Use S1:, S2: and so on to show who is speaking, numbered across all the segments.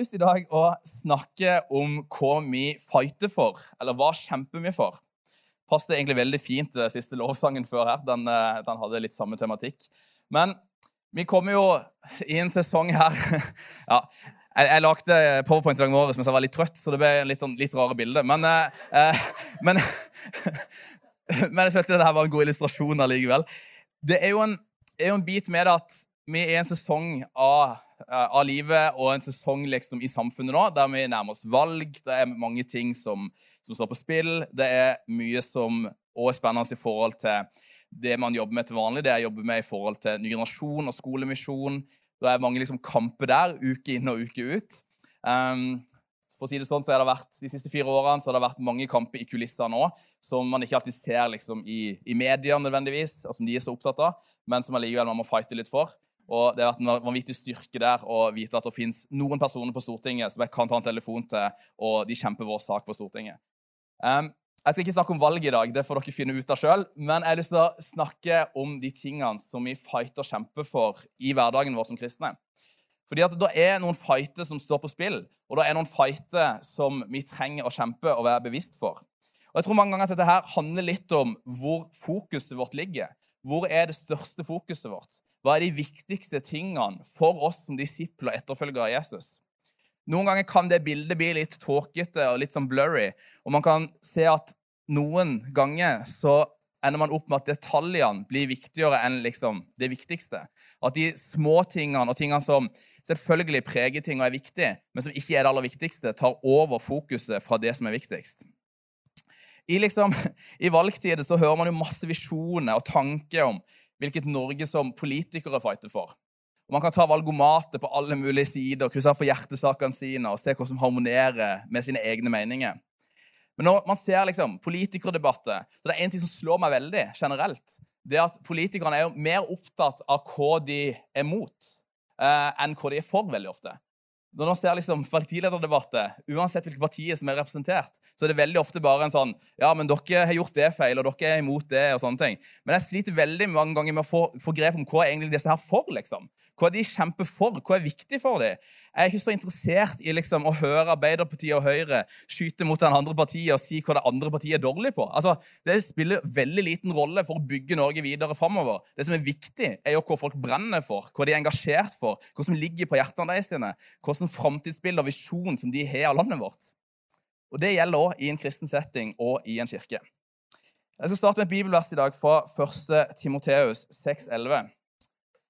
S1: lyst i dag å snakke om hva vi fighter for, eller hva kjemper vi for. Passet egentlig veldig fint den siste lovsangen før her. Den, eh, den, hadde litt samme tematikk. Men vi kommer jo i en sesong her ja, jeg, jeg lagde powerpoint i dag morges mens jeg var litt trøtt, så det ble litt, sånn, litt rare bilder. Men, eh, eh men, men, jeg følte at dette var en god illustrasjon allikevel. Det er jo en, er jo en bit med det at vi er i en sesong av, eh, av, livet og en sesong liksom i samfunnet nå der vi nærmer oss valg. Det er mange ting som, som står på spill. Det er mye som også er spennende i forhold til det man jobber med til vanlig. Det jeg jobber med i forhold til ny generasjon og skolemisjon. Det er mange liksom, kamper der, uke inn og uke ut. Um, for å si det sånn, så har det vært, De siste fire årene så har det vært mange kamper i kulissene òg, som man ikke alltid ser liksom, i, i media nødvendigvis, og som de er så opptatt av, men som allikevel man må fighte litt for. Og Det har vært en vanvittig styrke der å vite at det finnes noen personer på Stortinget som jeg kan ta en telefon til, og de kjemper vår sak på Stortinget. Um, jeg skal ikke snakke om valget i dag, det får dere finne ut av sjøl. Men jeg har lyst til å snakke om de tingene som vi fighter og kjemper for i hverdagen vår som kristne. Fordi at Det er noen fighter som står på spill, og det er noen fighter som vi trenger å kjempe og være bevisst for. Og jeg tror mange ganger at dette her handler litt om hvor fokuset vårt ligger. Hvor er det største fokuset vårt? Hva er de viktigste tingene for oss som disipler og etterfølgere av Jesus? Noen ganger kan det bildet bli litt tåkete og litt sånn blurry. Og man kan se at noen ganger så ender man opp med at detaljene blir viktigere enn liksom det viktigste. At de små tingene og tingene som selvfølgelig preger ting og er viktige, men som ikke er det aller viktigste, tar over fokuset fra det som er viktigst. I, liksom, i valgtider så hører man jo masse visjoner og tanker om hvilket Norge som politikere fighter for. Og Man kan ta valgomater på alle mulige sider, og krysse for hjertesakene sine og se hva som harmonerer med sine egne meninger. Men når man ser liksom, politikerdebatter så Det er en ting som slår meg veldig generelt. det er at Politikerne er jo mer opptatt av hva de er mot, eh, enn hva de er for. veldig ofte. Når man ser liksom partilederdebatter, uansett hvilke partier som er representert, så er det veldig ofte bare en sånn Ja, men dere har gjort det feil, og dere er imot det, og sånne ting. Men jeg sliter veldig mange ganger med å få, få grep om hva er egentlig disse her for, liksom. Hva er de kjemper for? Hva er viktig for dem? Jeg er ikke så interessert i liksom, å høre Arbeiderpartiet og Høyre skyte mot den andre partiet og si hva det andre partiet er dårlig på. Altså, Det spiller veldig liten rolle for å bygge Norge videre framover. Det som er viktig, er jo hva folk brenner for, hva de er engasjert for, hva som ligger på hjertene deres, hvordan framtidsbilde og visjon som de har av landet vårt. Og Det gjelder òg i en kristen setting og i en kirke. Jeg skal starte med et bibelvers i dag fra 1. Timoteus 6,11.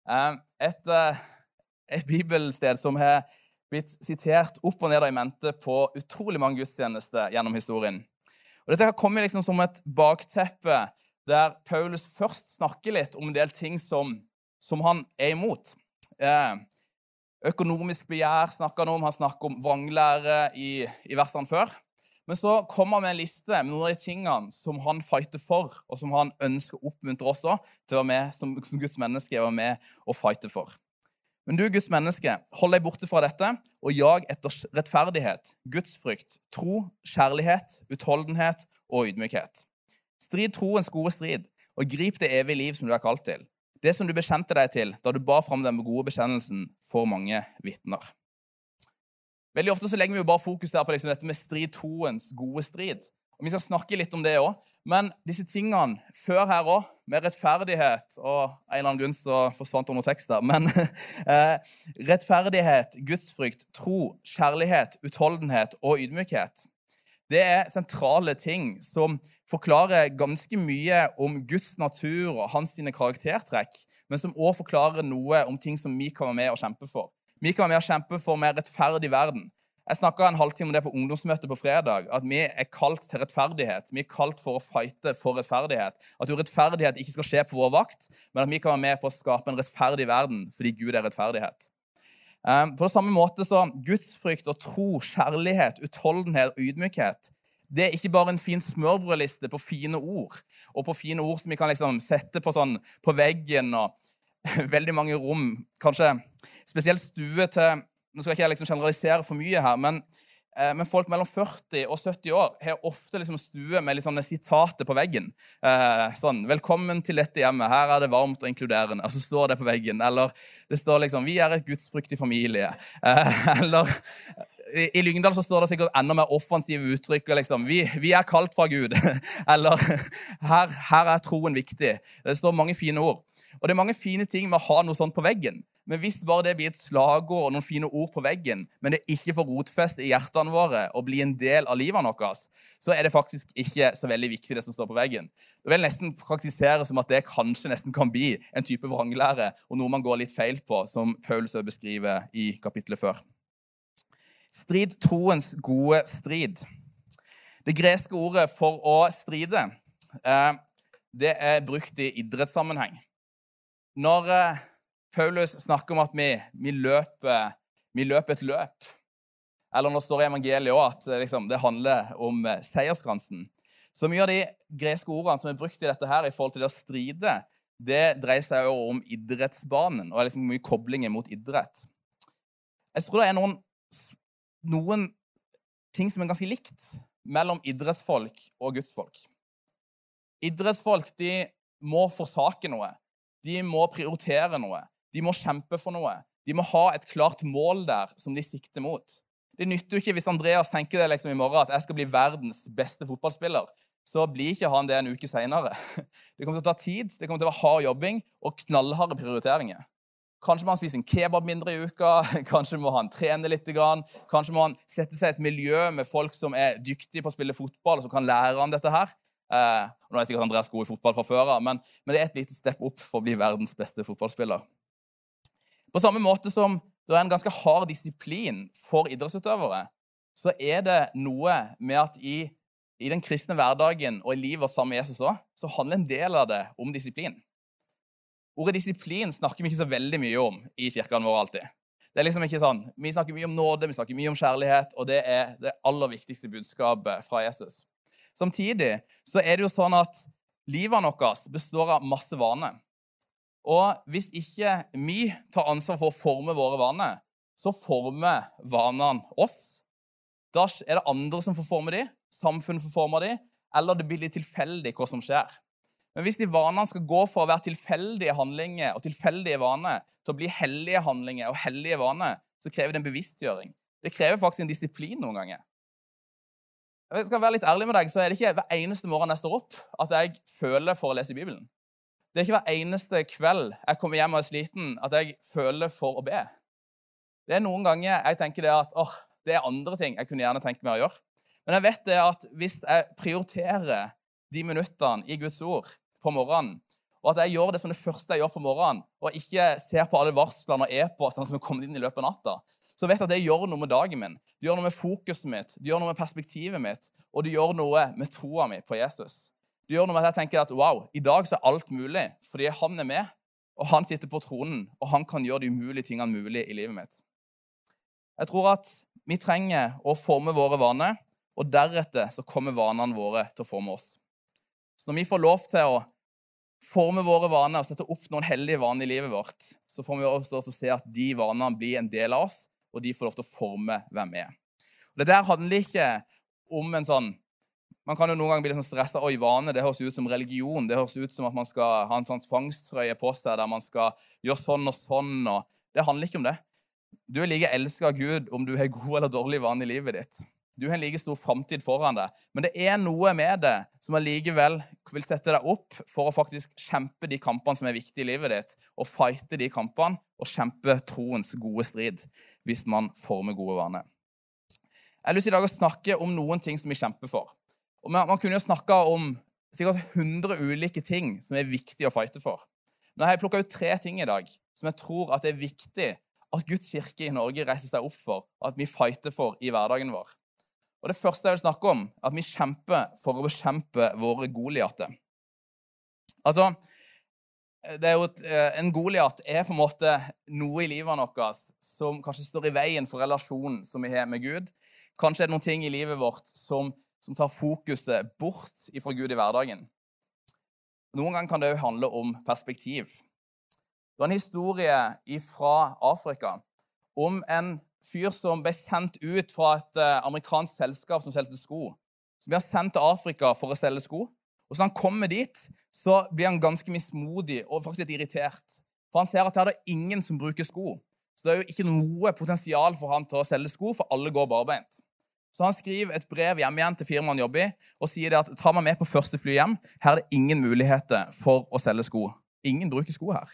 S1: Eh, et, eh, et bibelsted som har blitt sitert opp og ned i mente på utrolig mange gudstjenester gjennom historien. Og Dette har kommet liksom som et bakteppe der Paulus først snakker litt om en del ting som, som han er imot. Eh, Økonomisk begjær snakker han om. Han snakker om vranglære i, i versene før. Men så kommer han med en liste med noen av de tingene som han fighter for, og som han ønsker å oppmuntre også til å være med som, som Guds menneske være med og fighte for. Men du, Guds menneske, hold deg borte fra dette og jag etter rettferdighet, gudsfrykt, tro, kjærlighet, utholdenhet og ydmykhet. Strid troens gode strid, og grip det evige liv som du er kalt til det som du bekjente deg til da du ba fram den gode bekjennelsen for mange vitner. Veldig ofte så legger vi jo bare fokus der på liksom dette med strid troens gode strid. Og Vi skal snakke litt om det òg. Men disse tingene før her òg, med rettferdighet og En eller annen grunn så forsvant det noen tekst der. Men eh, rettferdighet, gudsfrykt, tro, kjærlighet, utholdenhet og ydmykhet det er sentrale ting som forklarer ganske mye om Guds natur og hans sine karaktertrekk, men som òg forklarer noe om ting som vi kan være med og kjempe for. Vi kan være med og kjempe for mer rettferdig verden. Jeg snakka en halvtime om det på ungdomsmøtet på fredag. At vi er kalt til rettferdighet. Vi er kalt for å fighte for rettferdighet. At urettferdighet ikke skal skje på vår vakt, men at vi kan være med på å skape en rettferdig verden fordi Gud er rettferdighet. Ehm, på samme måte så gudsfrykt og tro, kjærlighet, utholdenhet og ydmykhet det er ikke bare en fin smørbrødliste på fine ord, og på fine ord som vi kan liksom sette på, sånn, på veggen og veldig mange rom. Kanskje spesielt stue til Nå skal ikke jeg liksom generalisere for mye her, men eh, men folk mellom 40 og 70 år har ofte liksom stue med litt sånne sitater på veggen. Eh, sånn 'Velkommen til dette hjemmet. Her er det varmt og inkluderende.' Og så står det på veggen. Eller det står liksom 'Vi er et gudsfryktig familie'. Eh, eller i Lyngdal så står det sikkert enda mer offensive uttrykk. liksom, vi, vi, er kalt fra Gud. Eller her, her, er troen viktig. Det står mange fine ord. Og det er mange fine ting med å ha noe sånt på veggen. Men hvis bare det blir et slagord og noen fine ord på veggen, men det ikke får rotfeste i hjertene våre og bli en del av livet vårt, så er det faktisk ikke så veldig viktig, det som står på veggen. Det vil nesten praktisere som at det kanskje nesten kan bli en type vranglære og noe man går litt feil på, som Paulus beskriver i kapittelet før. Strid troens gode strid. Det greske ordet for å stride eh, det er brukt i idrettssammenheng. Når eh, Paulus snakker om at vi, vi, løper, vi løper, et løp. Eller når det står i evangeliet også at liksom, det handler om eh, seierskransen. Så mye av de greske ordene som er brukt i dette her, i forhold til det å stride, det dreier seg jo om idrettsbanen og er liksom mye koblinger mot idrett. Jeg tror det er noen, noen ting som er ganske likt mellom idrettsfolk og gudsfolk. Idrettsfolk de må forsake noe. De må prioritere noe. De må kjempe for noe. De må ha et klart mål der som de sikter mot. Det nytter jo ikke hvis Andreas tenker det liksom i morgen at jeg skal bli verdens beste fotballspiller. Så blir ikke han det en uke seinere. Det kommer til å ta tid, det kommer til å være hard jobbing og knallharde prioriteringer. Kanskje må han spise en kebab mindre i uka, kanskje må han trene litt. Kanskje må han sette seg i et miljø med folk som er dyktige på å spille fotball, og som kan lære han dette her. Eh, nå er sikkert Andreas god i fotball fra før men, men det er et lite step opp for å bli verdens beste fotballspiller. På samme måte som det er en ganske hard disiplin for idrettsutøvere, så er det noe med at i, i den kristne hverdagen og i livet vårt sammen med Jesus også, så handler en del av det om disiplin. Ordet disiplin snakker vi ikke så veldig mye om i kirkene våre alltid. Det er liksom ikke sånn, Vi snakker mye om nåde, vi snakker mye om kjærlighet, og det er det aller viktigste budskapet fra Jesus. Samtidig så er det jo sånn at livet vårt består av masse vaner. Og hvis ikke vi tar ansvar for å forme våre vaner, så former vanene oss. Da er det andre som får forme dem, samfunnet får forme dem, eller det blir litt tilfeldig hva som skjer. Men hvis de vanene skal gå for å være tilfeldige handlinger og tilfeldige vaner til å bli hellige handlinger og hellige vaner, så krever det en bevisstgjøring. Det krever faktisk en disiplin noen ganger. Jeg skal være litt ærlig med deg, så er det ikke hver eneste morgen jeg står opp, at jeg føler for å lese Bibelen. Det er ikke hver eneste kveld jeg kommer hjem og er sliten, at jeg føler for å be. Det er noen ganger jeg tenker det at oh, det er andre ting jeg kunne gjerne tenkt meg å gjøre. Men jeg vet det at hvis jeg prioriterer de minuttene i Guds ord på morgenen, og at jeg gjør det som det første jeg gjør på morgenen, og ikke ser på alle varslene og e-postene som er kommet inn i løpet av natta, så vet jeg at det gjør noe med dagen min. Det gjør noe med fokuset mitt, det gjør noe med perspektivet mitt, og det gjør noe med troa mi på Jesus. Det gjør noe med at jeg tenker at wow, i dag så er alt mulig fordi han er med, og han sitter på tronen, og han kan gjøre de umulige tingene mulig i livet mitt. Jeg tror at vi trenger å forme våre vaner, og deretter så kommer vanene våre til å forme oss. Så når vi får lov til å forme våre vaner og sette opp noen hellige vaner i livet vårt, så får vi også til å se at de vanene blir en del av oss, og de får lov til å forme hvem vi er. Og Det der handler ikke om en sånn man kan jo noen ganger bli sånn stressa. Oi, vane, det høres ut som religion. Det høres ut som at man skal ha en sånn tvangstrøye på seg der man skal gjøre sånn og sånn. og Det handler ikke om det. Du er like elska av Gud om du har god eller dårlig vane i livet ditt. Du har en like stor framtid foran deg. Men det er noe med det som allikevel vil sette deg opp for å faktisk kjempe de kampene som er viktige i livet ditt, og fighte de kampene og kjempe troens gode strid hvis man former gode vaner. Jeg har lyst i dag å snakke om noen ting som vi kjemper for. Og man, man kunne jo snakka om sikkert 100 ulike ting som er viktig å fighte for. Men jeg har plukka ut tre ting i dag som jeg tror at det er viktig at Guds kirke i Norge reiser seg opp for, og at vi fighter for i hverdagen vår. Og Det første jeg vil snakke om, er at vi kjemper for å bekjempe våre Goliater. Altså, et, eh, En Goliat er på en måte noe i livet vårt som kanskje står i veien for relasjonen som vi har med Gud. Kanskje er det noen ting i livet vårt som som tar fokuset bort fra Gud i hverdagen. Noen ganger kan det òg handle om perspektiv. Det er en historie fra Afrika om en fyr som ble sendt ut fra et uh, amerikansk selskap som solgte sko. Som ble sendt til Afrika for å selge sko. Og så han kommer dit, så blir han ganske mismodig og faktisk litt irritert. For han ser at her er det ingen som bruker sko. Så det er jo ikke noe potensial for han til å selge sko, for alle går barbeint. Så han skriver et brev hjem igjen til firmaet han jobber i, og sier at ta meg med på første fly hjem. Her er det ingen muligheter for å selge sko. Ingen bruker sko her.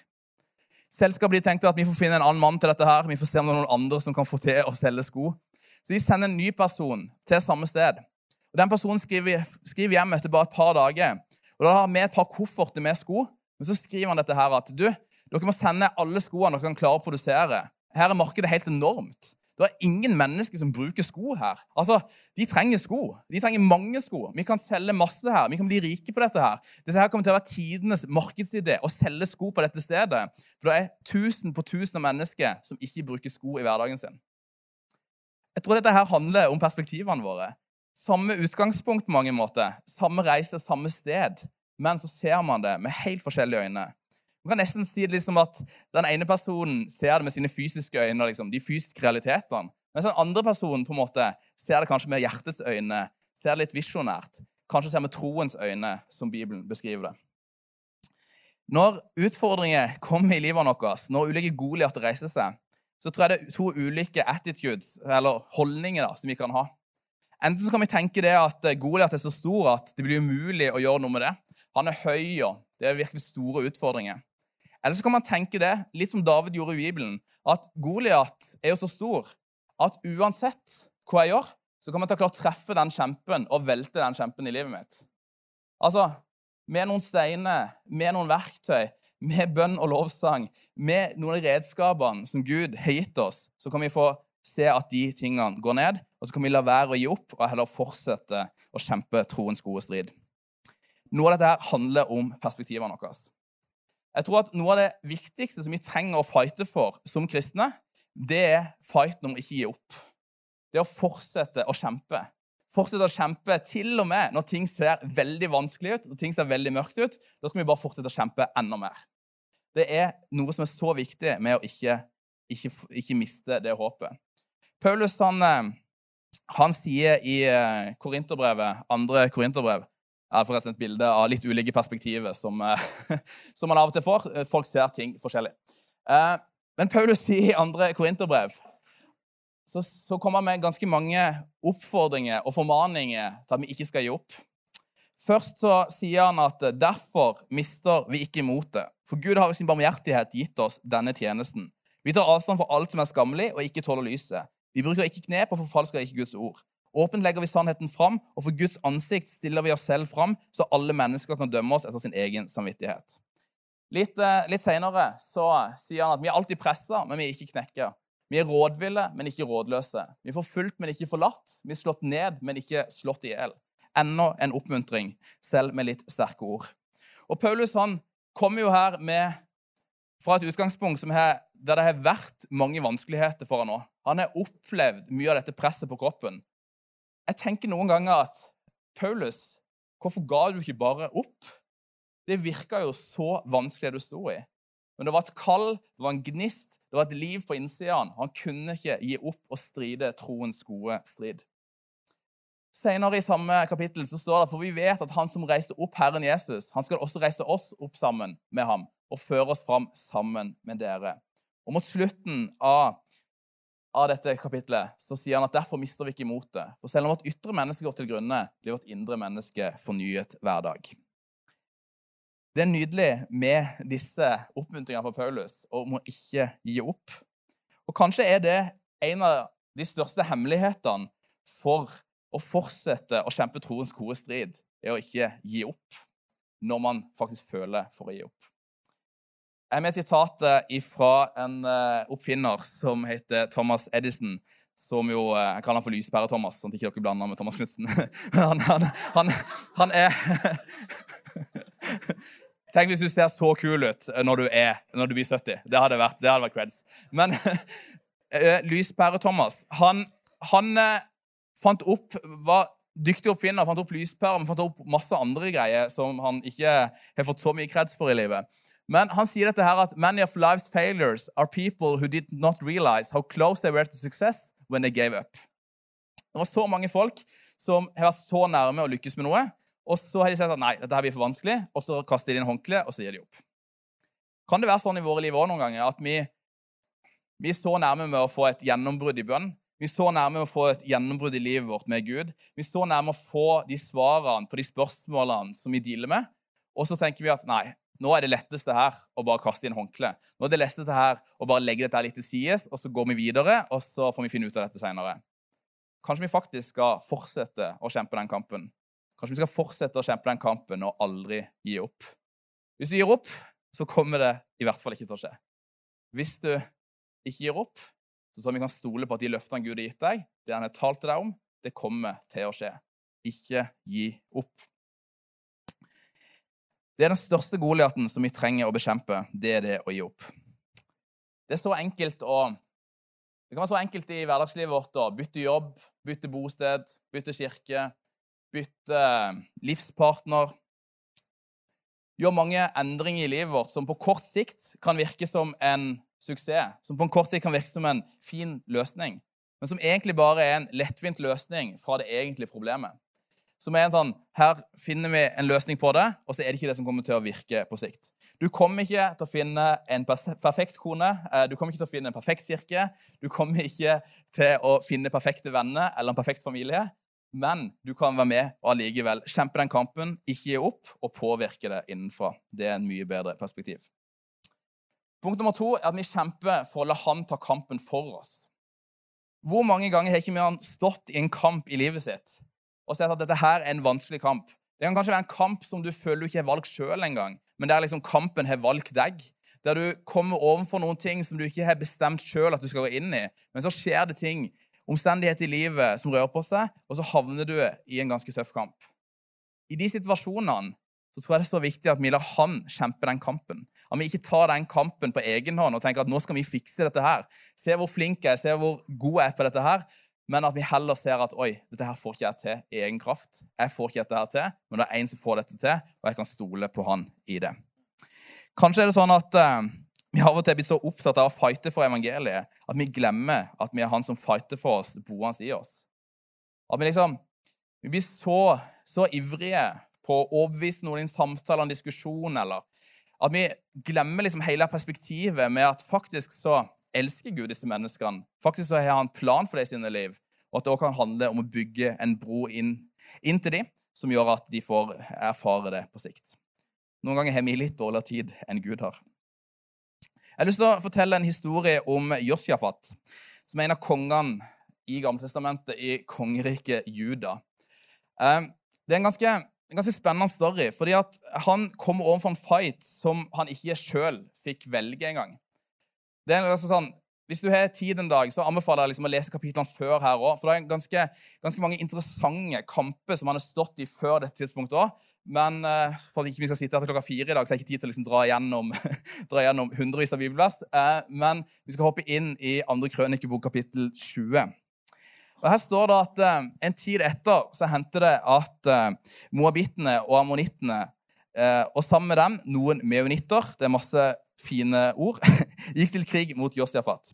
S1: Selskapet de tenkte at vi får finne en annen mann til dette her. Vi får se om det er noen andre som kan få til å selge sko. Så de sender en ny person til samme sted. Og Den personen skriver, skriver hjem etter bare et par dager. Og Da har han med et par kofferter med sko. Men så skriver han dette her at du, dere må sende alle skoene dere kan klare å produsere. Her er markedet helt enormt. Det er ingen mennesker som bruker sko her. Altså, De trenger sko. De trenger mange sko. Vi kan selge masse her. Vi kan bli rike på dette her. Dette her kommer til å være tidenes markedsidé å selge sko på dette stedet. For det er tusen på tusen av mennesker som ikke bruker sko i hverdagen sin. Jeg tror dette her handler om perspektivene våre. Samme utgangspunkt på mange måter. Samme reise, samme sted. Men så ser man det med helt forskjellige øyne. Man kan nesten si det liksom at Den ene personen ser det med sine fysiske øyne, liksom, de fysiske realitetene. Mens den andre personen på en måte ser det kanskje med hjertets øyne, ser det litt visjonært. Kanskje ser med troens øyne, som Bibelen beskriver det. Når utfordringer kommer i livet vårt, når ulike Goliater reiser seg, så tror jeg det er to ulike attitudes, eller holdninger da, som vi kan ha. Enten så kan vi tenke det at Goliat er så stor at det blir umulig å gjøre noe med det. Han er høy, og det er virkelig store utfordringer. Eller så kan man tenke det, litt som David gjorde i Bibelen, at Goliat er jo så stor at uansett hva jeg gjør, så kan man ta klart treffe den kjempen og velte den kjempen i livet mitt. Altså, med noen steiner, med noen verktøy, med bønn og lovsang, med noen av redskapene som Gud har gitt oss, så kan vi få se at de tingene går ned, og så kan vi la være å gi opp og heller fortsette å kjempe troens gode strid. Noe av dette handler om perspektivene våre. Jeg tror at Noe av det viktigste som vi trenger å fighte for som kristne, det er fighten om å ikke gi opp. Det å fortsette å kjempe. Fortsette å kjempe til og med når ting ser veldig vanskelig ut, når ting ser veldig mørkt ut. Da skal vi bare fortsette å kjempe enda mer. Det er noe som er så viktig med å ikke, ikke, ikke miste det håpet. Paulus han, eh, han sier i eh, Korinterbrevet, andre Korinterbrev er forresten et bilde av litt ulike perspektiver som, eh, som man av og til får. Folk ser ting forskjellig. Men Paulus sier i andre Korinterbrev så, så kommer han med ganske mange oppfordringer og formaninger til at vi ikke skal gi opp. Først så sier han at derfor mister vi ikke motet. For Gud har i sin barmhjertighet gitt oss denne tjenesten. Vi tar avstand for alt som er skammelig og ikke tåler lyset. Vi bruker ikke knep og forfalsker ikke Guds ord. Åpent legger vi sannheten fram, og for Guds ansikt stiller vi oss selv fram, så alle mennesker kan dømme oss etter sin egen samvittighet. Litt, eh, litt senere sier han at vi er alltid pressa, men vi er ikke knekka. Vi er rådville, men ikke rådløse. Vi er forfulgt, men ikke forlatt. Vi er slått ned, men ikke slått i hjel. Enda en oppmuntring, selv med litt sterke ord. Og Paulus han kommer jo her med, fra et utgangspunkt som er der det har vært mange vanskeligheter for han nå. Han har opplevd mye av dette presset på kroppen. Jeg tenker noen ganger at Paulus, hvorfor ga du ikke bare opp? Det virka jo så vanskelig det du sto i. Men det var et kall, det var en gnist, det var et liv på innsida. Han kunne ikke gi opp og stride troens gode strid. Senere i samme kapittel så står det for vi vet at han som reiste opp Herren Jesus, han skal også reise oss opp sammen med ham og føre oss fram sammen med dere. Og mot slutten av, av dette kapitlet så sier han at derfor mister vi ikke motet. For selv om vårt ytre menneske går til grunne, blir vårt indre menneske fornyet hver dag. Det er nydelig med disse oppmuntringene fra Paulus om å ikke gi opp. Og kanskje er det en av de største hemmelighetene for å fortsette å kjempe troens gode strid, er å ikke gi opp når man faktisk føler for å gi opp. Jeg har med sitatet fra en eh, oppfinner som heter Thomas Edison. Som jo, eh, Jeg kaller han for Lyspære-Thomas, sånn at ikke dere blander med Thomas Knutsen. Han, han, han, han, er Tenk hvis du ser så kul ut når du, er, når du blir 70. Det hadde vært, det hadde vært creds. Men eh, Lyspære-Thomas han, fant opp var dyktig oppfinner, fant opp lyspærer, men fant opp masse andre greier som han ikke har fått så mye kreds for i livet. Men han sier dette her at many of life's failures are people who did not realize how close they were to success when they gave up. Det var så mange folk som har vært så nærme å lykkes med noe, og så har de sett at nei, dette her blir for vanskelig, og så kaster de inn håndkleet, og så gir de opp. Kan det være sånn i våre liv også noen ganger at vi, vi er så nærme med å få et gjennombrudd i bønn? Vi er så nærme med å få et gjennombrudd i livet vårt med Gud. Vi er så nærme å få de svarene på de spørsmålene som vi dealer med. Og så tenker vi at nei, nå er det letteste her å bare kaste inn håndkle. Nå er det letteste her å bare legge dette litt til sides, og så går vi videre, og så får vi finne ut av dette seinere. Kanskje vi faktisk skal fortsette å kjempe den kampen. Kanskje vi skal fortsette å kjempe den kampen og aldri gi opp. Hvis du gir opp, så kommer det i hvert fall ikke til å skje. Hvis du ikke gir opp, så jeg vi kan stole på at de løftene Gud har gitt deg, det han har talt til deg om, det kommer til å skje. Ikke gi opp. Det er den største Goliaten som vi trenger å bekjempe. Det er det å gi opp. Det er så enkelt å Det kan være så enkelt i hverdagslivet vårt å bytte jobb, bytte bosted, bytte kirke, bytte livspartner. Gjør mange endringer i livet vårt som på kort sikt kan virke som en suksess, som på en kort sikt kan virke som en fin løsning, men som egentlig bare er en lettvint løsning fra det egentlige problemet. Som er en sånn Her finner vi en løsning på det, og så er det ikke det som kommer til å virke på sikt. Du kommer ikke til å finne en perfekt kone, eh, du kommer ikke til å finne en perfekt kirke, du kommer ikke til å finne perfekte venner eller en perfekt familie, men du kan være med og allikevel kjempe den kampen, ikke gi opp, og påvirke det innenfra. Det er en mye bedre perspektiv. Punkt nummer to er at vi kjemper for å la han ta kampen for oss. Hvor mange ganger har ikke vi stått i en kamp i livet sitt og sett at dette her er en vanskelig kamp. Det kan kanskje være en kamp som du føler du ikke har valgt sjøl engang, men der liksom kampen har valgt deg. Der du kommer overfor noen ting som du ikke har bestemt sjøl at du skal gå inn i. Men så skjer det ting, omstendigheter i livet som rører på seg, og så havner du i en ganske tøff kamp. I de situasjonene så tror jeg det er så viktig at vi lar han kjempe den kampen. At vi ikke tar den kampen på egen hånd og tenker at nå skal vi fikse dette her. Se hvor flink jeg er, se hvor god jeg er på dette her men at vi heller ser at oi, dette her får ikke jeg til i egen kraft. Jeg får ikke dette her til, men det er en som får dette til, og jeg kan stole på han i det. Kanskje er det sånn at uh, vi av og til blir så opptatt av å fighte for evangeliet at vi glemmer at vi er han som fighter for oss, boende i oss. At vi liksom vi blir så, så ivrige på å overbevise noen i en samtale en diskusjon, eller at vi glemmer liksom hele perspektivet med at faktisk så elsker Gud disse menneskene. Faktisk så har han plan for det i sine liv. Og at det også kan handle om å bygge en bro inn, inn til dem, som gjør at de får erfare det på sikt. Noen ganger har vi litt dårligere tid enn Gud har. Jeg har lyst til å fortelle en historie om Josjafat, som er en av kongene i Gammeltestamentet i kongeriket Juda. Ehm, det er en ganske, en ganske spennende story, fordi at han kommer overfor en fight som han ikke sjøl fikk velge engang. Det er altså sånn, Hvis du har tid en dag, så anbefaler jeg liksom å lese kapitlene før her òg. For det er ganske, ganske, mange interessante kamper som han har stått i før dette tidspunktet òg. Men uh, for at ikke vi skal sitte her til klokka fire i dag, så har jeg ikke tid til å liksom dra, gjennom, dra gjennom hundrevis av bibelvers. Uh, men vi skal hoppe inn i andre krønikebok, kapittel 20. Og Her står det at uh, en tid etter så hendte det at moabittene og ammonittene og sammen med dem noen meonitter Det er masse fine ord, gikk til krig mot Josjafat.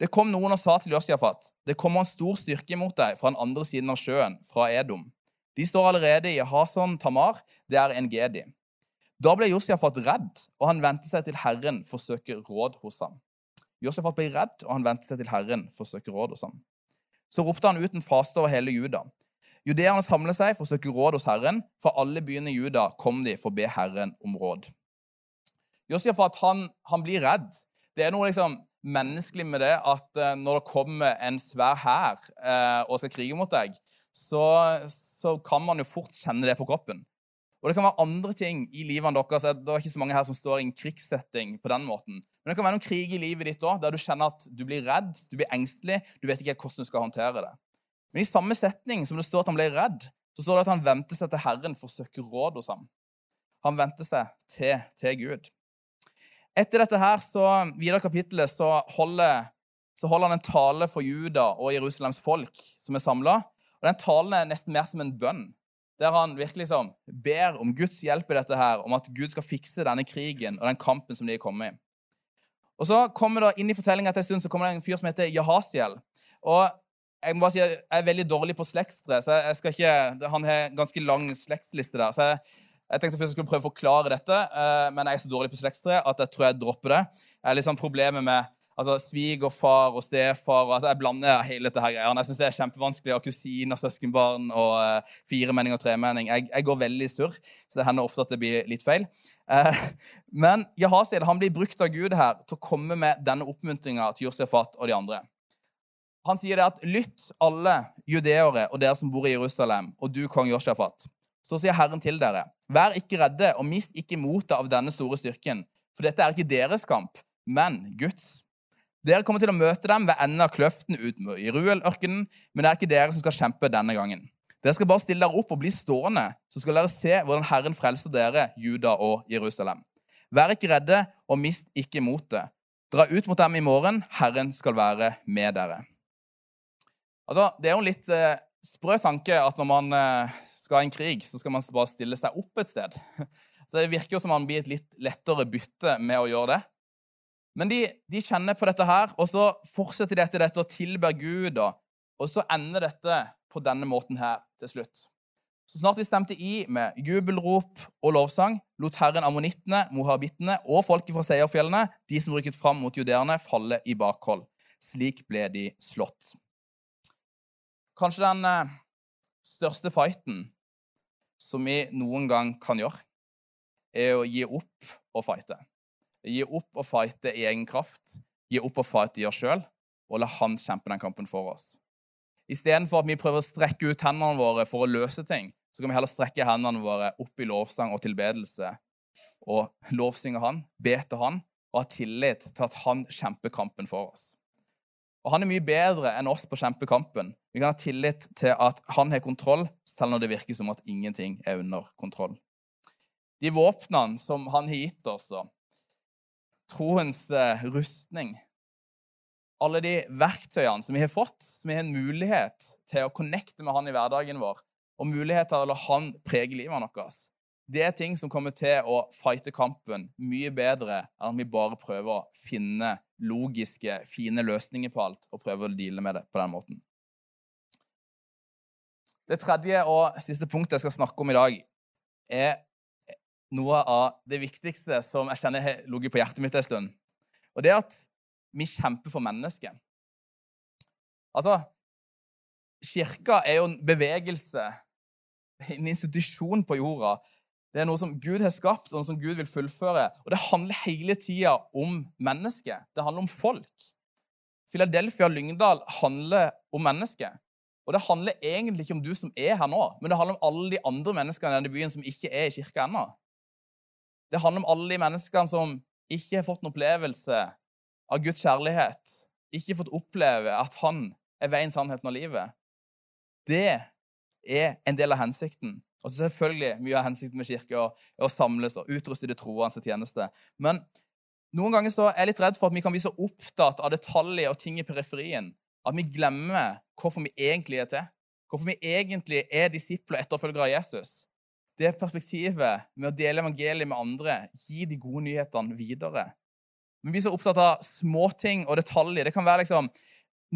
S1: Det kom noen og sa til Josjafat, det kommer en stor styrke mot deg fra den andre siden av sjøen, fra Edom. De står allerede i Hason Tamar, det er en gedi. Da ble Josjafat redd, og han vendte seg til Herren for å søke råd hos ham. Josjafat ble redd, og han vendte seg til Herren for å søke råd hos ham. Så ropte han ut en faste over hele Juda. Judeerne samlet seg for å søke råd hos Herren. Fra alle byene i Juda kom de for å be Herren om råd. Josjafat han, han blir redd. Det er noe liksom menneskelig med det at uh, når det kommer en svær hær uh, og skal krige mot deg, så, så, kan man jo fort kjenne det på kroppen. Og det kan være andre ting i livet deres. Det er ikke så mange her som står i en krigssetting på den måten. Men det kan være noen krig i livet ditt også, der du kjenner at du blir redd, du blir engstelig, du vet ikke hvordan du skal håndtere det. Men i samme setning som det står at han ble redd, så står det at han vendte seg til Herren for å søke råd hos ham. Han vendte seg til, til Gud. Etter dette her, så videre kapittelet, så holder, så holder han en tale for Juda og Jerusalems folk som er samla. Den talen er nesten mer som en bønn. der han virkelig liksom ber om Guds hjelp i dette her, om at Gud skal fikse denne krigen og den kampen som de er kommet i. Og så kommer det inn i fortellinga etter en stund så kommer det en fyr som heter Jahasiel. Og jeg må bare si jeg er veldig dårlig på slektstre, så jeg skal ikke, han har ganske lang slektsliste der. så jeg, jeg tenkte først jeg skulle prøve å forklare dette, eh, men jeg er så dårlig på slektstre at jeg tror jeg dropper det. Jeg har litt sånn problemer med altså, svigerfar og stefar. og altså, Jeg blander hele dette her greiene. Jeg syns det er kjempevanskelig å ha kusiner, søskenbarn og uh, firemenning og tremenning. Jeg, jeg, går veldig i surr, så det hender ofte at det blir litt feil. Uh, men Jahasiel han blir brukt av Gud her til å komme med denne oppmuntringa til Josefat og de andre. Han sier det at lytt, alle judeere og dere som bor i Jerusalem, og du, kong Josjafat. Så sier Herren til dere, vær ikke redde og mist ikke motet av denne store styrken, for dette er ikke deres kamp, men Guds. Dere kommer til å møte dem ved enden av kløften ut i Ruel-ørkenen, men det er ikke dere som skal kjempe denne gangen. Dere skal bare stille dere opp og bli stående, så skal dere se hvordan Herren frelser dere, Juda og Jerusalem. Vær ikke redde og mist ikke motet. Dra ut mot dem i morgen. Herren skal være med dere. Altså, Det er jo en litt eh, sprø tanke at når man eh, skal ha en krig, så skal man bare stille seg opp et sted. Så Det virker jo som man blir et litt lettere bytte med å gjøre det. Men de, de kjenner på dette her, og så fortsetter de etter dette og tilber Gud. Og så ender dette på denne måten her til slutt. Så snart de stemte i med jubelrop og lovsang, lot Herren ammonittene, mohabittene og folket fra seierfjellene, de som rykket fram mot judeerne, falle i bakhold. Slik ble de slått. Kanskje den eh, største fighten som vi noen gang kan gjøre, er å gi opp og fighte. Gi opp og fighte i egen kraft, gi opp og fighte i oss sjøl, og la han kjempe den kampen for oss. Istedenfor at vi prøver å strekke ut hendene våre for å løse ting, så kan vi heller strekke hendene våre opp i lovsang og tilbedelse og lovsynge han, be til han og ha tillit til at han kjemper kampen for oss. Og han er mye bedre enn oss på å kjempe kampen. Vi kan ha tillit til at han har kontroll, selv når det virker som at ingenting er under kontroll. De våpnene som han har gitt oss, troens eh, rustning Alle de verktøyene som vi har fått, som vi har en mulighet til å connecte med han i hverdagen vår, og mulighet til å la han prege livet vårt. Det er ting som kommer til å fighte kampen mye bedre enn om vi bare prøver å finne logiske, fine løsninger på alt og prøve å deale med det på den måten. Det tredje og siste punktet jeg skal snakke om i dag, er noe av det viktigste som jeg kjenner har ligget på hjertet mitt en stund. Og det er at vi kjemper for mennesket. Altså, Kirka er jo en bevegelse, en institusjon på jorda, det er noe som Gud har skapt, og noe som Gud vil fullføre. Og det handler hele tida om mennesket. Det handler om folk. Philadelphia og Lyngdal handler om mennesket. Og det handler egentlig ikke om du som er her nå, men det handler om alle de andre menneskene i denne byen som ikke er i kirka ennå. Det handler om alle de menneskene som ikke har fått en opplevelse av Guds kjærlighet, ikke fått oppleve at han er veien, sannheten og livet. Det er en del av hensikten og selvfølgelig Mye av hensikten med kirke er å samles og utruste de troende til tjeneste. Men noen ganger så er jeg litt redd for at vi kan bli så opptatt av detaljer og ting i periferien at vi glemmer hvorfor vi egentlig er til. Hvorfor vi egentlig er disipler og etterfølgere av Jesus. Det perspektivet med å dele evangeliet med andre, gi de gode nyhetene videre. Vi blir så opptatt av småting og detaljer. Det kan være liksom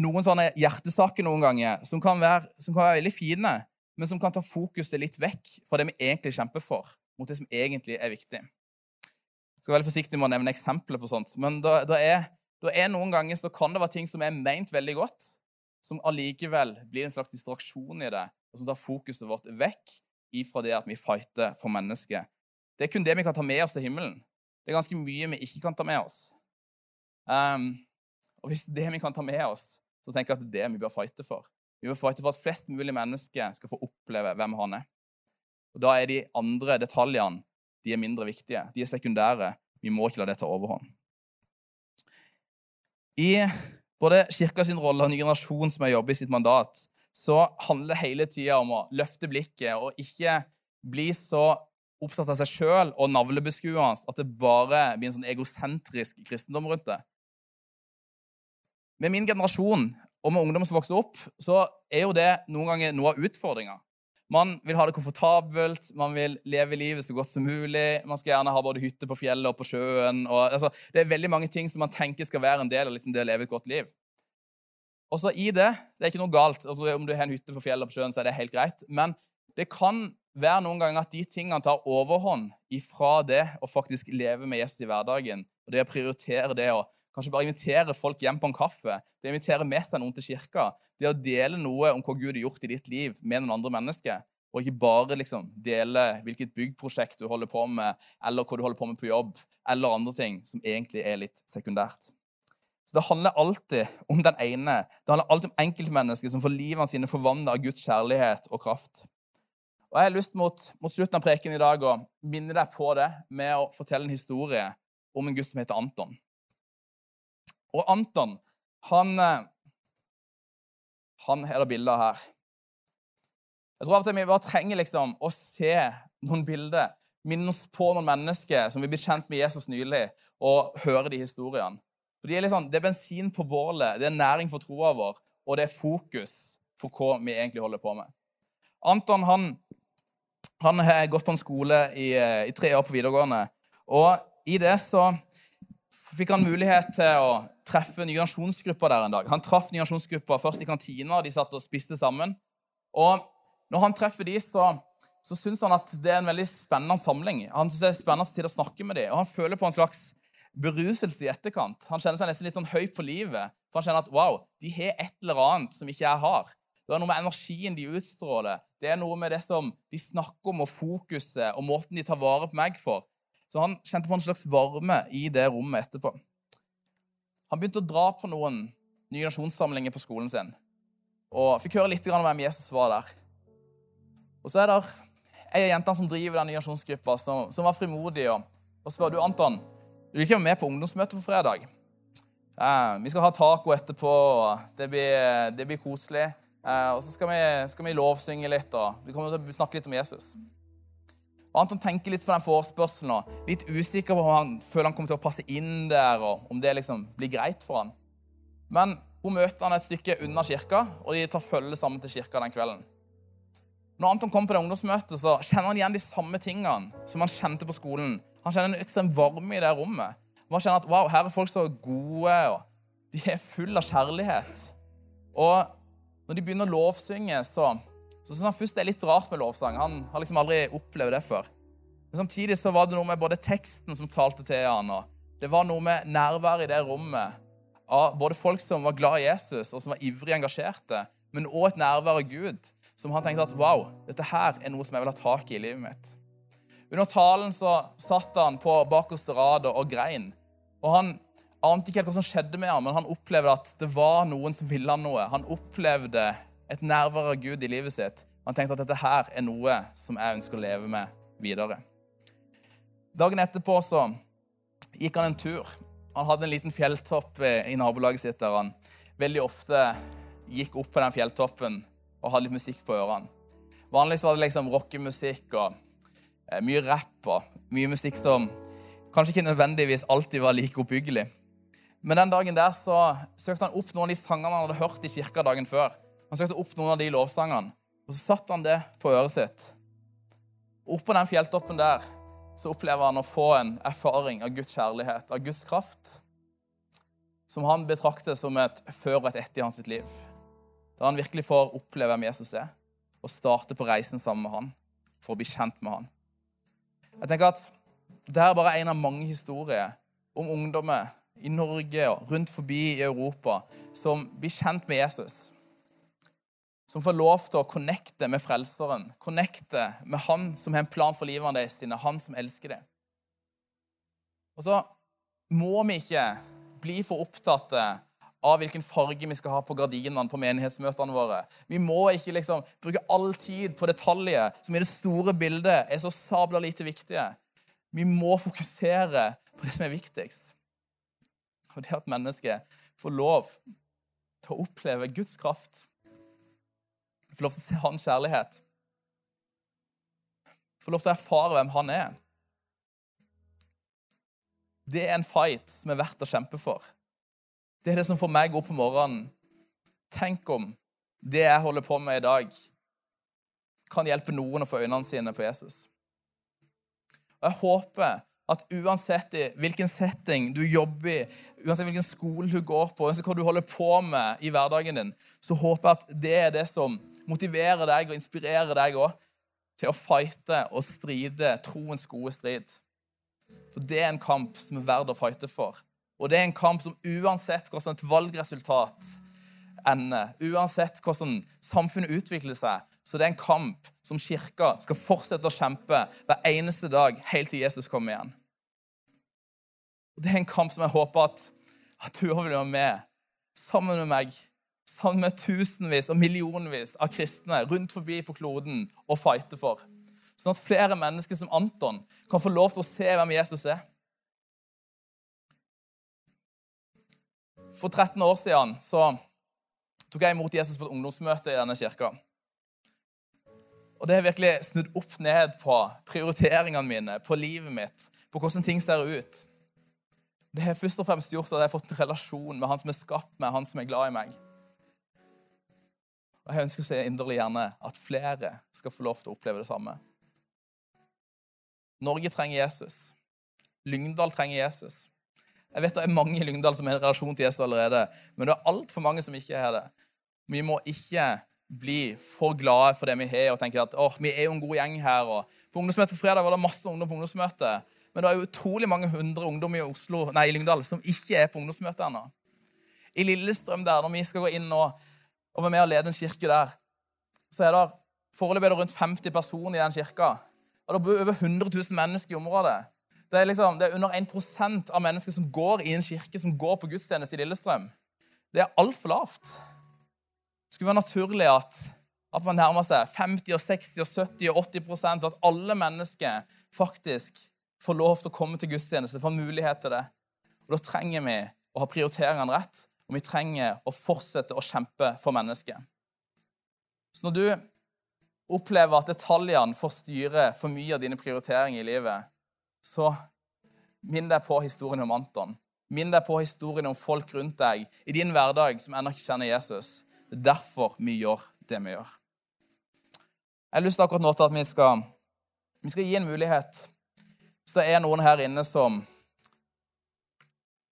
S1: noen sånne hjertesaker noen ganger som kan være, som kan være veldig fine men som kan ta fokuset litt vekk fra det vi egentlig kjemper for, mot det som egentlig er viktig. Jeg skal være veldig forsiktig med å nevne eksempler på sånt, men da, da, er, da er noen ganger så kan det være ting som er meint veldig godt, som allikevel blir en slags distraksjon i det, og som tar fokuset vårt vekk ifra det at vi fighter for mennesket. Det er kun det vi kan ta med oss til himmelen. Det er ganske mye vi ikke kan ta med oss. Um, og hvis det vi kan ta med oss, så tenker jeg at det er det vi bør fighte for. Vi må fighte for at flest mulig mennesker skal få oppleve hvem han er. Og Da er de andre detaljene de er mindre viktige. De er sekundære. Vi må ikke la det ta overhånd. I både kirka sin rolle og ny generasjon som har jobbet i sitt mandat, så handler det hele tida om å løfte blikket og ikke bli så opptatt av seg sjøl og navlebeskuende at det bare blir en sånn egosentrisk kristendom rundt det. Med min generasjon og med ungdom som vokser opp, så er jo det noen ganger noe av utfordringa. Man vil ha det komfortabelt, man vil leve livet så godt som mulig. Man skal gjerne ha både hytte på fjellet og på sjøen. Og, altså, det er veldig mange ting som man tenker skal være en del av liksom, det å leve et godt liv. Og så i det Det er ikke noe galt. Altså, om du har en hytte på fjellet og på sjøen, så er det helt greit. Men det kan være noen ganger at de tingene tar overhånd ifra det å faktisk leve med gjest i hverdagen. Og det å prioritere det å kanskje bare invitere folk hjem på en kaffe. Det inviterer invitere med seg noen til kirka. Det å dele noe om hva Gud har gjort i ditt liv med noen andre mennesker. Og ikke bare liksom dele hvilket byggprosjekt du holder på med, eller hva du holder på med på jobb, eller andre ting som egentlig er litt sekundært. Så Det handler alltid om den ene. Det handler alltid om enkeltmennesker som får livene sine forvandla av Guds kjærlighet og kraft. Og Jeg har lyst mot, mot slutten av preken i dag å minne deg på det med å fortelle en historie om en gutt som heter Anton. Og Anton, han eh, Han er det bilder her. Jeg tror av og til vi bare trenger liksom å se noen bilder, minne oss på noen mennesker som vi ble kjent med Jesus nylig, og høre de historiene. For de er liksom, Det er bensin på bålet, det er næring for troa vår, og det er fokus for hva vi egentlig holder på med. Anton han, han har gått på en skole i, i tre år på videregående. Og i det så fikk han mulighet til å treffe nye der en dag. Han traff nye først i kantina, de satt og spiste sammen. Og når han treffer de, så, så syns han at det er en veldig spennende samling. Han synes det er spennende tid å snakke med de, og han føler på en slags beruselse i etterkant. Han kjenner seg nesten litt sånn høy på livet, for han kjenner at wow, de har et eller annet som ikke jeg har. Det er noe med energien de utstråler. Det er noe med det som de snakker om, og fokuset og måten de tar vare på meg for. Så han kjente på en slags varme i det rommet etterpå. Han begynte å dra på noen nye nasjonssamlinger på skolen sin og fikk høre litt om hvem Jesus var der. Og så er det ei av jentene som driver den nye nasjonsgruppa, som, som, var frimodig og, og spør du, Anton, du vil ikke være med på ungdomsmøtet på fredag. Eh, vi skal ha taco etterpå, og det blir, det blir koselig. Eh, og så skal vi, skal vi lovsynge litt, og vi kommer til å snakke litt om Jesus. Anton tenker litt på den forespørselen og litt usikker på om han føler han kommer til å passe inn der, og om det liksom blir greit for han. Men hun møter han et stykke unna kirka, og de tar følge sammen til kirka den kvelden. Når Anton kommer på det ungdomsmøtet, så kjenner han igjen de samme tingene som han kjente på skolen. Han kjenner en ekstrem varme i det rommet. Han kjenner at wow, her er folk så gode, og de er fulle av kjærlighet. Og når de begynner å lovsynge, så så synes han først det er litt rart med lovsang. Han har liksom aldri opplevd det før. Men samtidig så var det noe med både teksten som talte til han, og det var noe med nærværet i det rommet av både folk som var glad i Jesus, og som var ivrig engasjerte, men òg et nærvær av Gud, som han tenkte at wow, dette her er noe som jeg vil ha tak i i livet mitt. Under talen så satt han på bakerste rad og grein. Og han ante ikke helt hva som skjedde med ham, men han opplevde at det var noen som ville han noe. Han opplevde et nærvær av Gud i livet sitt. Han tenkte at dette her er noe som jeg ønsker å leve med videre. Dagen etterpå så gikk han en tur. Han hadde en liten fjelltopp i nabolaget sitt der han veldig ofte gikk opp på den fjelltoppen og hadde litt musikk på ørene. Vanligvis var det liksom rockemusikk og eh, mye rapp og mye musikk som kanskje ikke nødvendigvis alltid var like oppbyggelig. Men den dagen der så søkte han opp noen av de sangene han hadde hørt i kirka dagen før. Han søkte opp noen av de lovsangene, og så satte han det på øret sitt. Oppå den fjelltoppen der så opplever han å få en erfaring av Guds kjærlighet, av Guds kraft, som han betrakter som et før og et etter i hans liv. Der han virkelig får oppleve hvem Jesus er, og starte på reisen sammen med han for å bli kjent med han. Jeg tenker at Det er bare en av mange historier om ungdommer i Norge og rundt forbi i Europa som blir kjent med Jesus som får lov til å connecte med Frelseren, connecte med Han som har en plan for livet deres, sine, Han som elsker deg. Og så må vi ikke bli for opptatt av hvilken farge vi skal ha på gardinene på menighetsmøtene våre. Vi må ikke liksom bruke all tid på detaljer som i det store bildet er så sabla lite viktige. Vi må fokusere på det som er viktigst. Og det at mennesket får lov til å oppleve Guds kraft få lov til å se hans kjærlighet. Få lov til å erfare hvem han er. Det er en fight som er verdt å kjempe for. Det er det som får meg opp om morgenen. Tenk om det jeg holder på med i dag, kan hjelpe noen å få øynene sine på Jesus. Og Jeg håper at uansett i hvilken setting du jobber i, uansett hvilken skole du går på, uansett hva du holder på med i hverdagen din, så håper jeg at det er det som motiverer deg og inspirerer deg òg til å fighte og stride troens gode strid. For det er en kamp som er verdt å fighte for. Og det er en kamp som uansett hvordan et valgresultat ender, uansett hvordan samfunnet utvikler seg, så det er en kamp som kirka skal fortsette å kjempe hver eneste dag helt til Jesus kommer igjen. Og Det er en kamp som jeg håper at, at du vil være med, sammen med meg, sammen med tusenvis og millionvis av kristne rundt forbi på kloden og fighte for. Sånn at flere mennesker som Anton kan få lov til å se hvem Jesus er. For 13 år siden så tok jeg imot Jesus på et ungdomsmøte i denne kirka. Og det har virkelig snudd opp ned på prioriteringene mine, på livet mitt, på hvordan ting ser ut. Det har først og fremst gjort at jeg har fått en relasjon med han som er skapt meg, han som er glad i meg. Og Jeg ønsker å se inderlig gjerne at flere skal få lov til å oppleve det samme. Norge trenger Jesus. Lyngdal trenger Jesus. Jeg vet det er mange i Lyngdal som har en relasjon til Jesus allerede, men det er altfor mange som ikke har det. Vi må ikke bli for glade for det vi har, og tenke at oh, vi er jo en god gjeng her. Og på ungdomsmøtet på fredag var det masse ungdom på ungdomsmøte. Men det er utrolig mange hundre ungdom i, Oslo, nei, i Lyngdal som ikke er på ungdomsmøtet ennå. I Lillestrøm, der, når vi skal gå inn og, og være med og lede en kirke der, så er det foreløpig rundt 50 personer i den kirka. Og det bor over 100 000 mennesker i området. Det er, liksom, det er under 1% av mennesker som går i en kirke, som går på gudstjeneste i Lillestrøm. Det er altfor lavt skulle være naturlig at, at man nærmer seg 50, og 60, og 70 og 80% At alle mennesker faktisk får lov til å komme til gudstjeneste, får mulighet til det. Og Da trenger vi å ha prioriteringene rett, og vi trenger å fortsette å kjempe for mennesket. Så når du opplever at detaljene får styre for mye av dine prioriteringer i livet, så minn deg på historien om Anton. Minn deg på historien om folk rundt deg i din hverdag som ennå ikke kjenner Jesus. Det er derfor vi gjør det vi gjør. Jeg har lyst til akkurat nå til at vi skal, vi skal gi en mulighet. Hvis det er noen her inne som,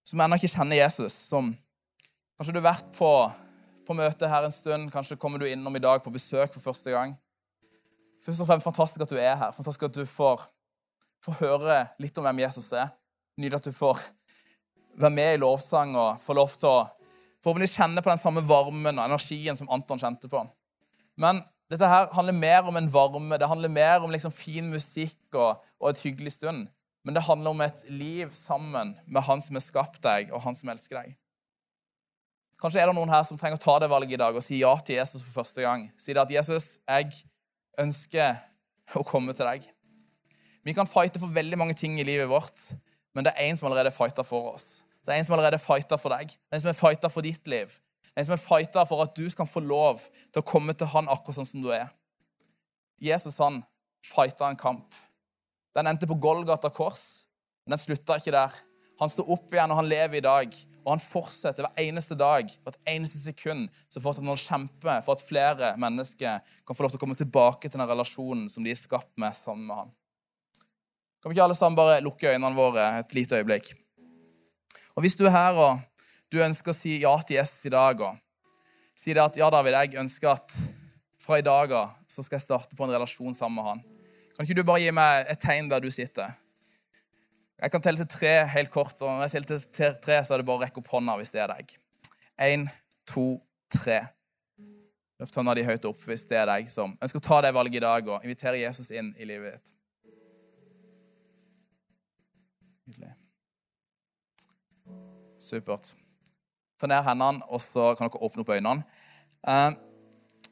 S1: som ennå ikke kjenner Jesus, som Kanskje du har vært på, på møte her en stund, kanskje kommer du innom i dag på besøk for første gang. Først og fremst fantastisk at du er her. Fantastisk at du får, får høre litt om hvem Jesus er. Nydelig at du får være med i lovsang og få lov til å forhåpentligvis kjenne på den samme varmen og energien som Anton kjente på. Men dette her handler mer om en varme, det handler mer om liksom fin musikk og, og et hyggelig stund. Men det handler om et liv sammen med Han som har skapt deg, og Han som elsker deg. Kanskje er det noen her som trenger å ta det valget i dag og si ja til Jesus for første gang. Si det at 'Jesus, jeg ønsker å komme til deg'. Vi kan fighte for veldig mange ting i livet vårt, men det er én som allerede fighter for oss. Det er en som allerede fighter for deg. En som er fighter for ditt liv. En som er fighter for at du skal få lov til å komme til han akkurat sånn som du er. Jesus han fighta en kamp. Den endte på Golgata kors, men den slutta ikke der. Han står opp igjen, og han lever i dag. Og han fortsetter hver eneste dag, hvert eneste sekund, så fortsetter han å kjempe for at flere mennesker kan få lov til å komme tilbake til den relasjonen som de er skapt med sammen med han. Kan vi ikke alle sammen bare lukke øynene våre et lite øyeblikk? Og Hvis du er her og du ønsker å si ja til Jesus i dag, og si det at ja, David, jeg ønsker at fra i dag av så skal jeg starte på en relasjon sammen med han. Kan ikke du bare gi meg et tegn der du sitter? Jeg kan telle til tre helt kort. og Når jeg teller til tre, så er det bare å rekke opp hånda hvis det er deg. Én, to, tre. Løft hånda di høyt opp hvis det er deg som ønsker å ta det valget i dag og invitere Jesus inn i livet ditt. Nydelig. Supert. Ta ned hendene, og så kan dere åpne opp øynene.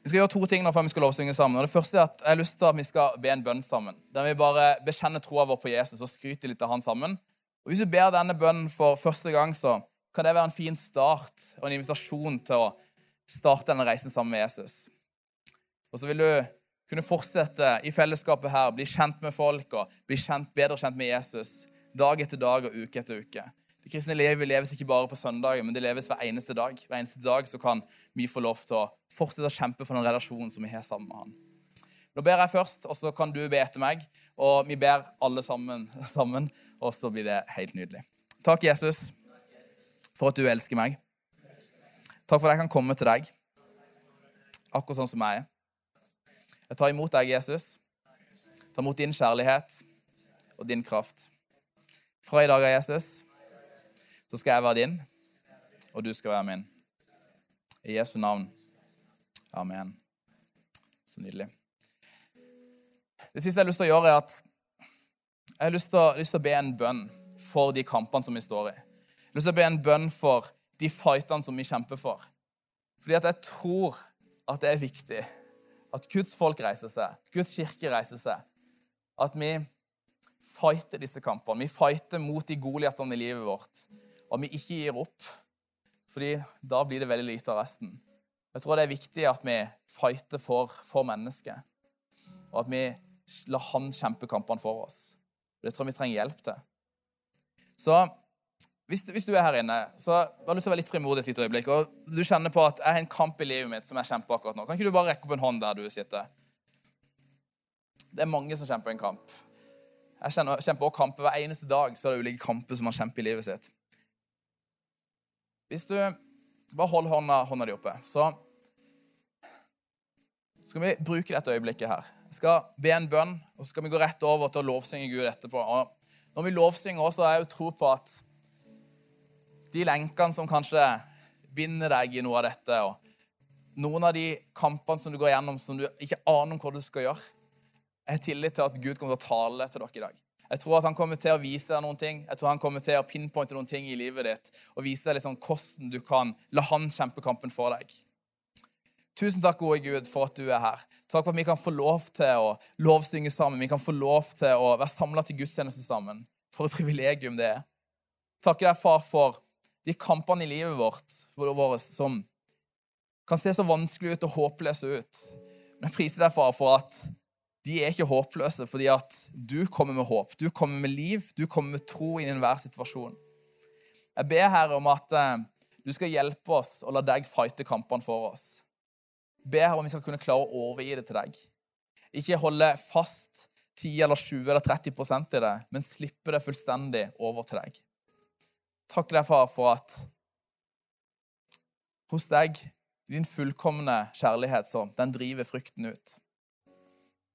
S1: Vi skal gjøre to ting nå før vi skal lovsynge sammen. Og det første er at Jeg har lyst til at vi skal be en bønn sammen. Der vi bare bekjenner troa vår på Jesus og skryter litt av han sammen. Og Hvis du ber denne bønnen for første gang, så kan det være en fin start og en invitasjon til å starte denne reisen sammen med Jesus. Og så vil du kunne fortsette i fellesskapet her, bli kjent med folk og bli kjent, bedre kjent med Jesus dag etter dag og uke etter uke. Det kristne livet leves ikke bare på søndager, men det leves hver eneste dag. Hver eneste dag så kan vi få lov til å fortsette å kjempe for den relasjonen som vi har sammen med han. Nå ber jeg først, og så kan du be etter meg. Og vi ber alle sammen, sammen og så blir det helt nydelig. Takk, Jesus, for at du elsker meg. Takk for at jeg kan komme til deg akkurat sånn som jeg er. Jeg tar imot deg, Jesus. Ta imot din kjærlighet og din kraft. Fra i dag, Jesus, så skal jeg være din, og du skal være min. I Jesu navn. Amen. Så nydelig. Det siste jeg har lyst til å gjøre, er at jeg har lyst til, å, lyst til å be en bønn for de kampene som vi står i. Jeg har lyst til å be en bønn for de fightene som vi kjemper for. Fordi at jeg tror at det er viktig at Guds folk reiser seg, Guds kirke reiser seg. At vi fighter disse kampene. Vi fighter mot de goliatene i livet vårt. Og vi ikke gir opp. Fordi da blir det veldig lite av resten. Jeg tror det er viktig at vi fighter for, for mennesket. Og at vi lar han kjempe kampene for oss. Det tror jeg vi trenger hjelp til. Så hvis, hvis, du er her inne, så har du lyst til å være litt frimodig et lite øyeblikk, og du kjenner på at jeg har en kamp i livet mitt som jeg kjemper akkurat nå, kan ikke du bare rekke opp en hånd der du sitter? Det er mange som kjemper en kamp. Jeg kjemper også kamper hver eneste dag. så er det ulike kamper som man kjemper i livet sitt. Hvis du bare holder hånda, hånda di oppe, så skal vi bruke dette øyeblikket her. Jeg skal be en bønn, og så skal vi gå rett over til å lovsynge Gud etterpå. Og når vi lovsynger også, har jeg jo tro på at de lenkene som kanskje binder deg i noe av dette, og noen av de kampene som du går gjennom som du ikke aner om hva du skal gjøre. Jeg har tillit til at Gud kommer til å tale til dere i dag. Jeg tror at han kommer til å vise deg noen ting. Jeg tror han kommer til å pinpointe noen ting i livet ditt og vise deg liksom hvordan du kan la han kjempe kampen for deg. Tusen takk, gode Gud, for at du er her. Takk for at vi kan få lov til å lovsynge sammen. Vi kan få lov til å være samla til gudstjeneste sammen. For et privilegium det er. Takker deg, far, for de kampene i livet vårt, våre, som kan se så vanskelig ut og håpløse ut. Men jeg priser deg, far, for at de er ikke håpløse, fordi at du kommer med håp. Du kommer med liv, du kommer med tro i enhver situasjon. Jeg ber Herre om at eh, du skal hjelpe oss og la deg fighte kampene for oss. Be her om vi skal kunne klare å overgi det til deg. Ikke holde fast 10 eller 20 eller 30 i det, men slippe det fullstendig over til deg. Takk deg, far, for at hos deg, din fullkomne kjærlighet, så den driver frykten ut.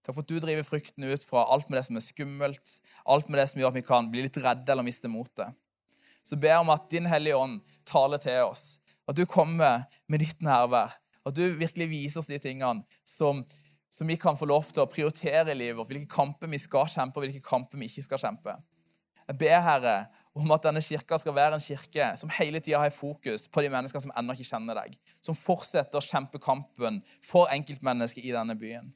S1: Takk for at du driver frykten ut fra alt med det som er skummelt, alt med det som gjør at vi kan bli litt redde eller miste motet. Så ber jeg om at Din Hellige Ånd taler til oss. At du kommer med ditt nærvær. At du virkelig viser oss de tingene som, som vi kan få lov til å prioritere i livet vårt. Hvilke kamper vi skal kjempe, og hvilke kamper vi ikke skal kjempe. Jeg ber, Herre, om at denne kirka skal være en kirke som hele tida har fokus på de menneskene som ennå ikke kjenner deg. Som fortsetter å kjempe kampen for enkeltmennesket i denne byen.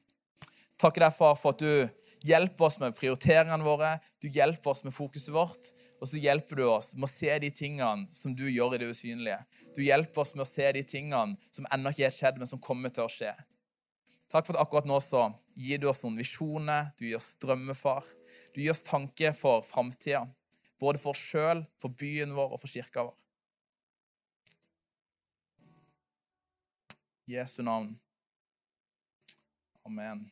S1: Takker deg, far, for at du hjelper oss med prioriteringene våre, du hjelper oss med fokuset vårt, og så hjelper du oss med å se de tingene som du gjør i det usynlige. Du hjelper oss med å se de tingene som ennå ikke er skjedd, men som kommer til å skje. Takk for at akkurat nå så gir du oss noen visjoner, du gir oss drømmefar. Du gir oss tanke for framtida. Både for oss sjøl, for byen vår og for kirka vår. Jesu navn. Amen.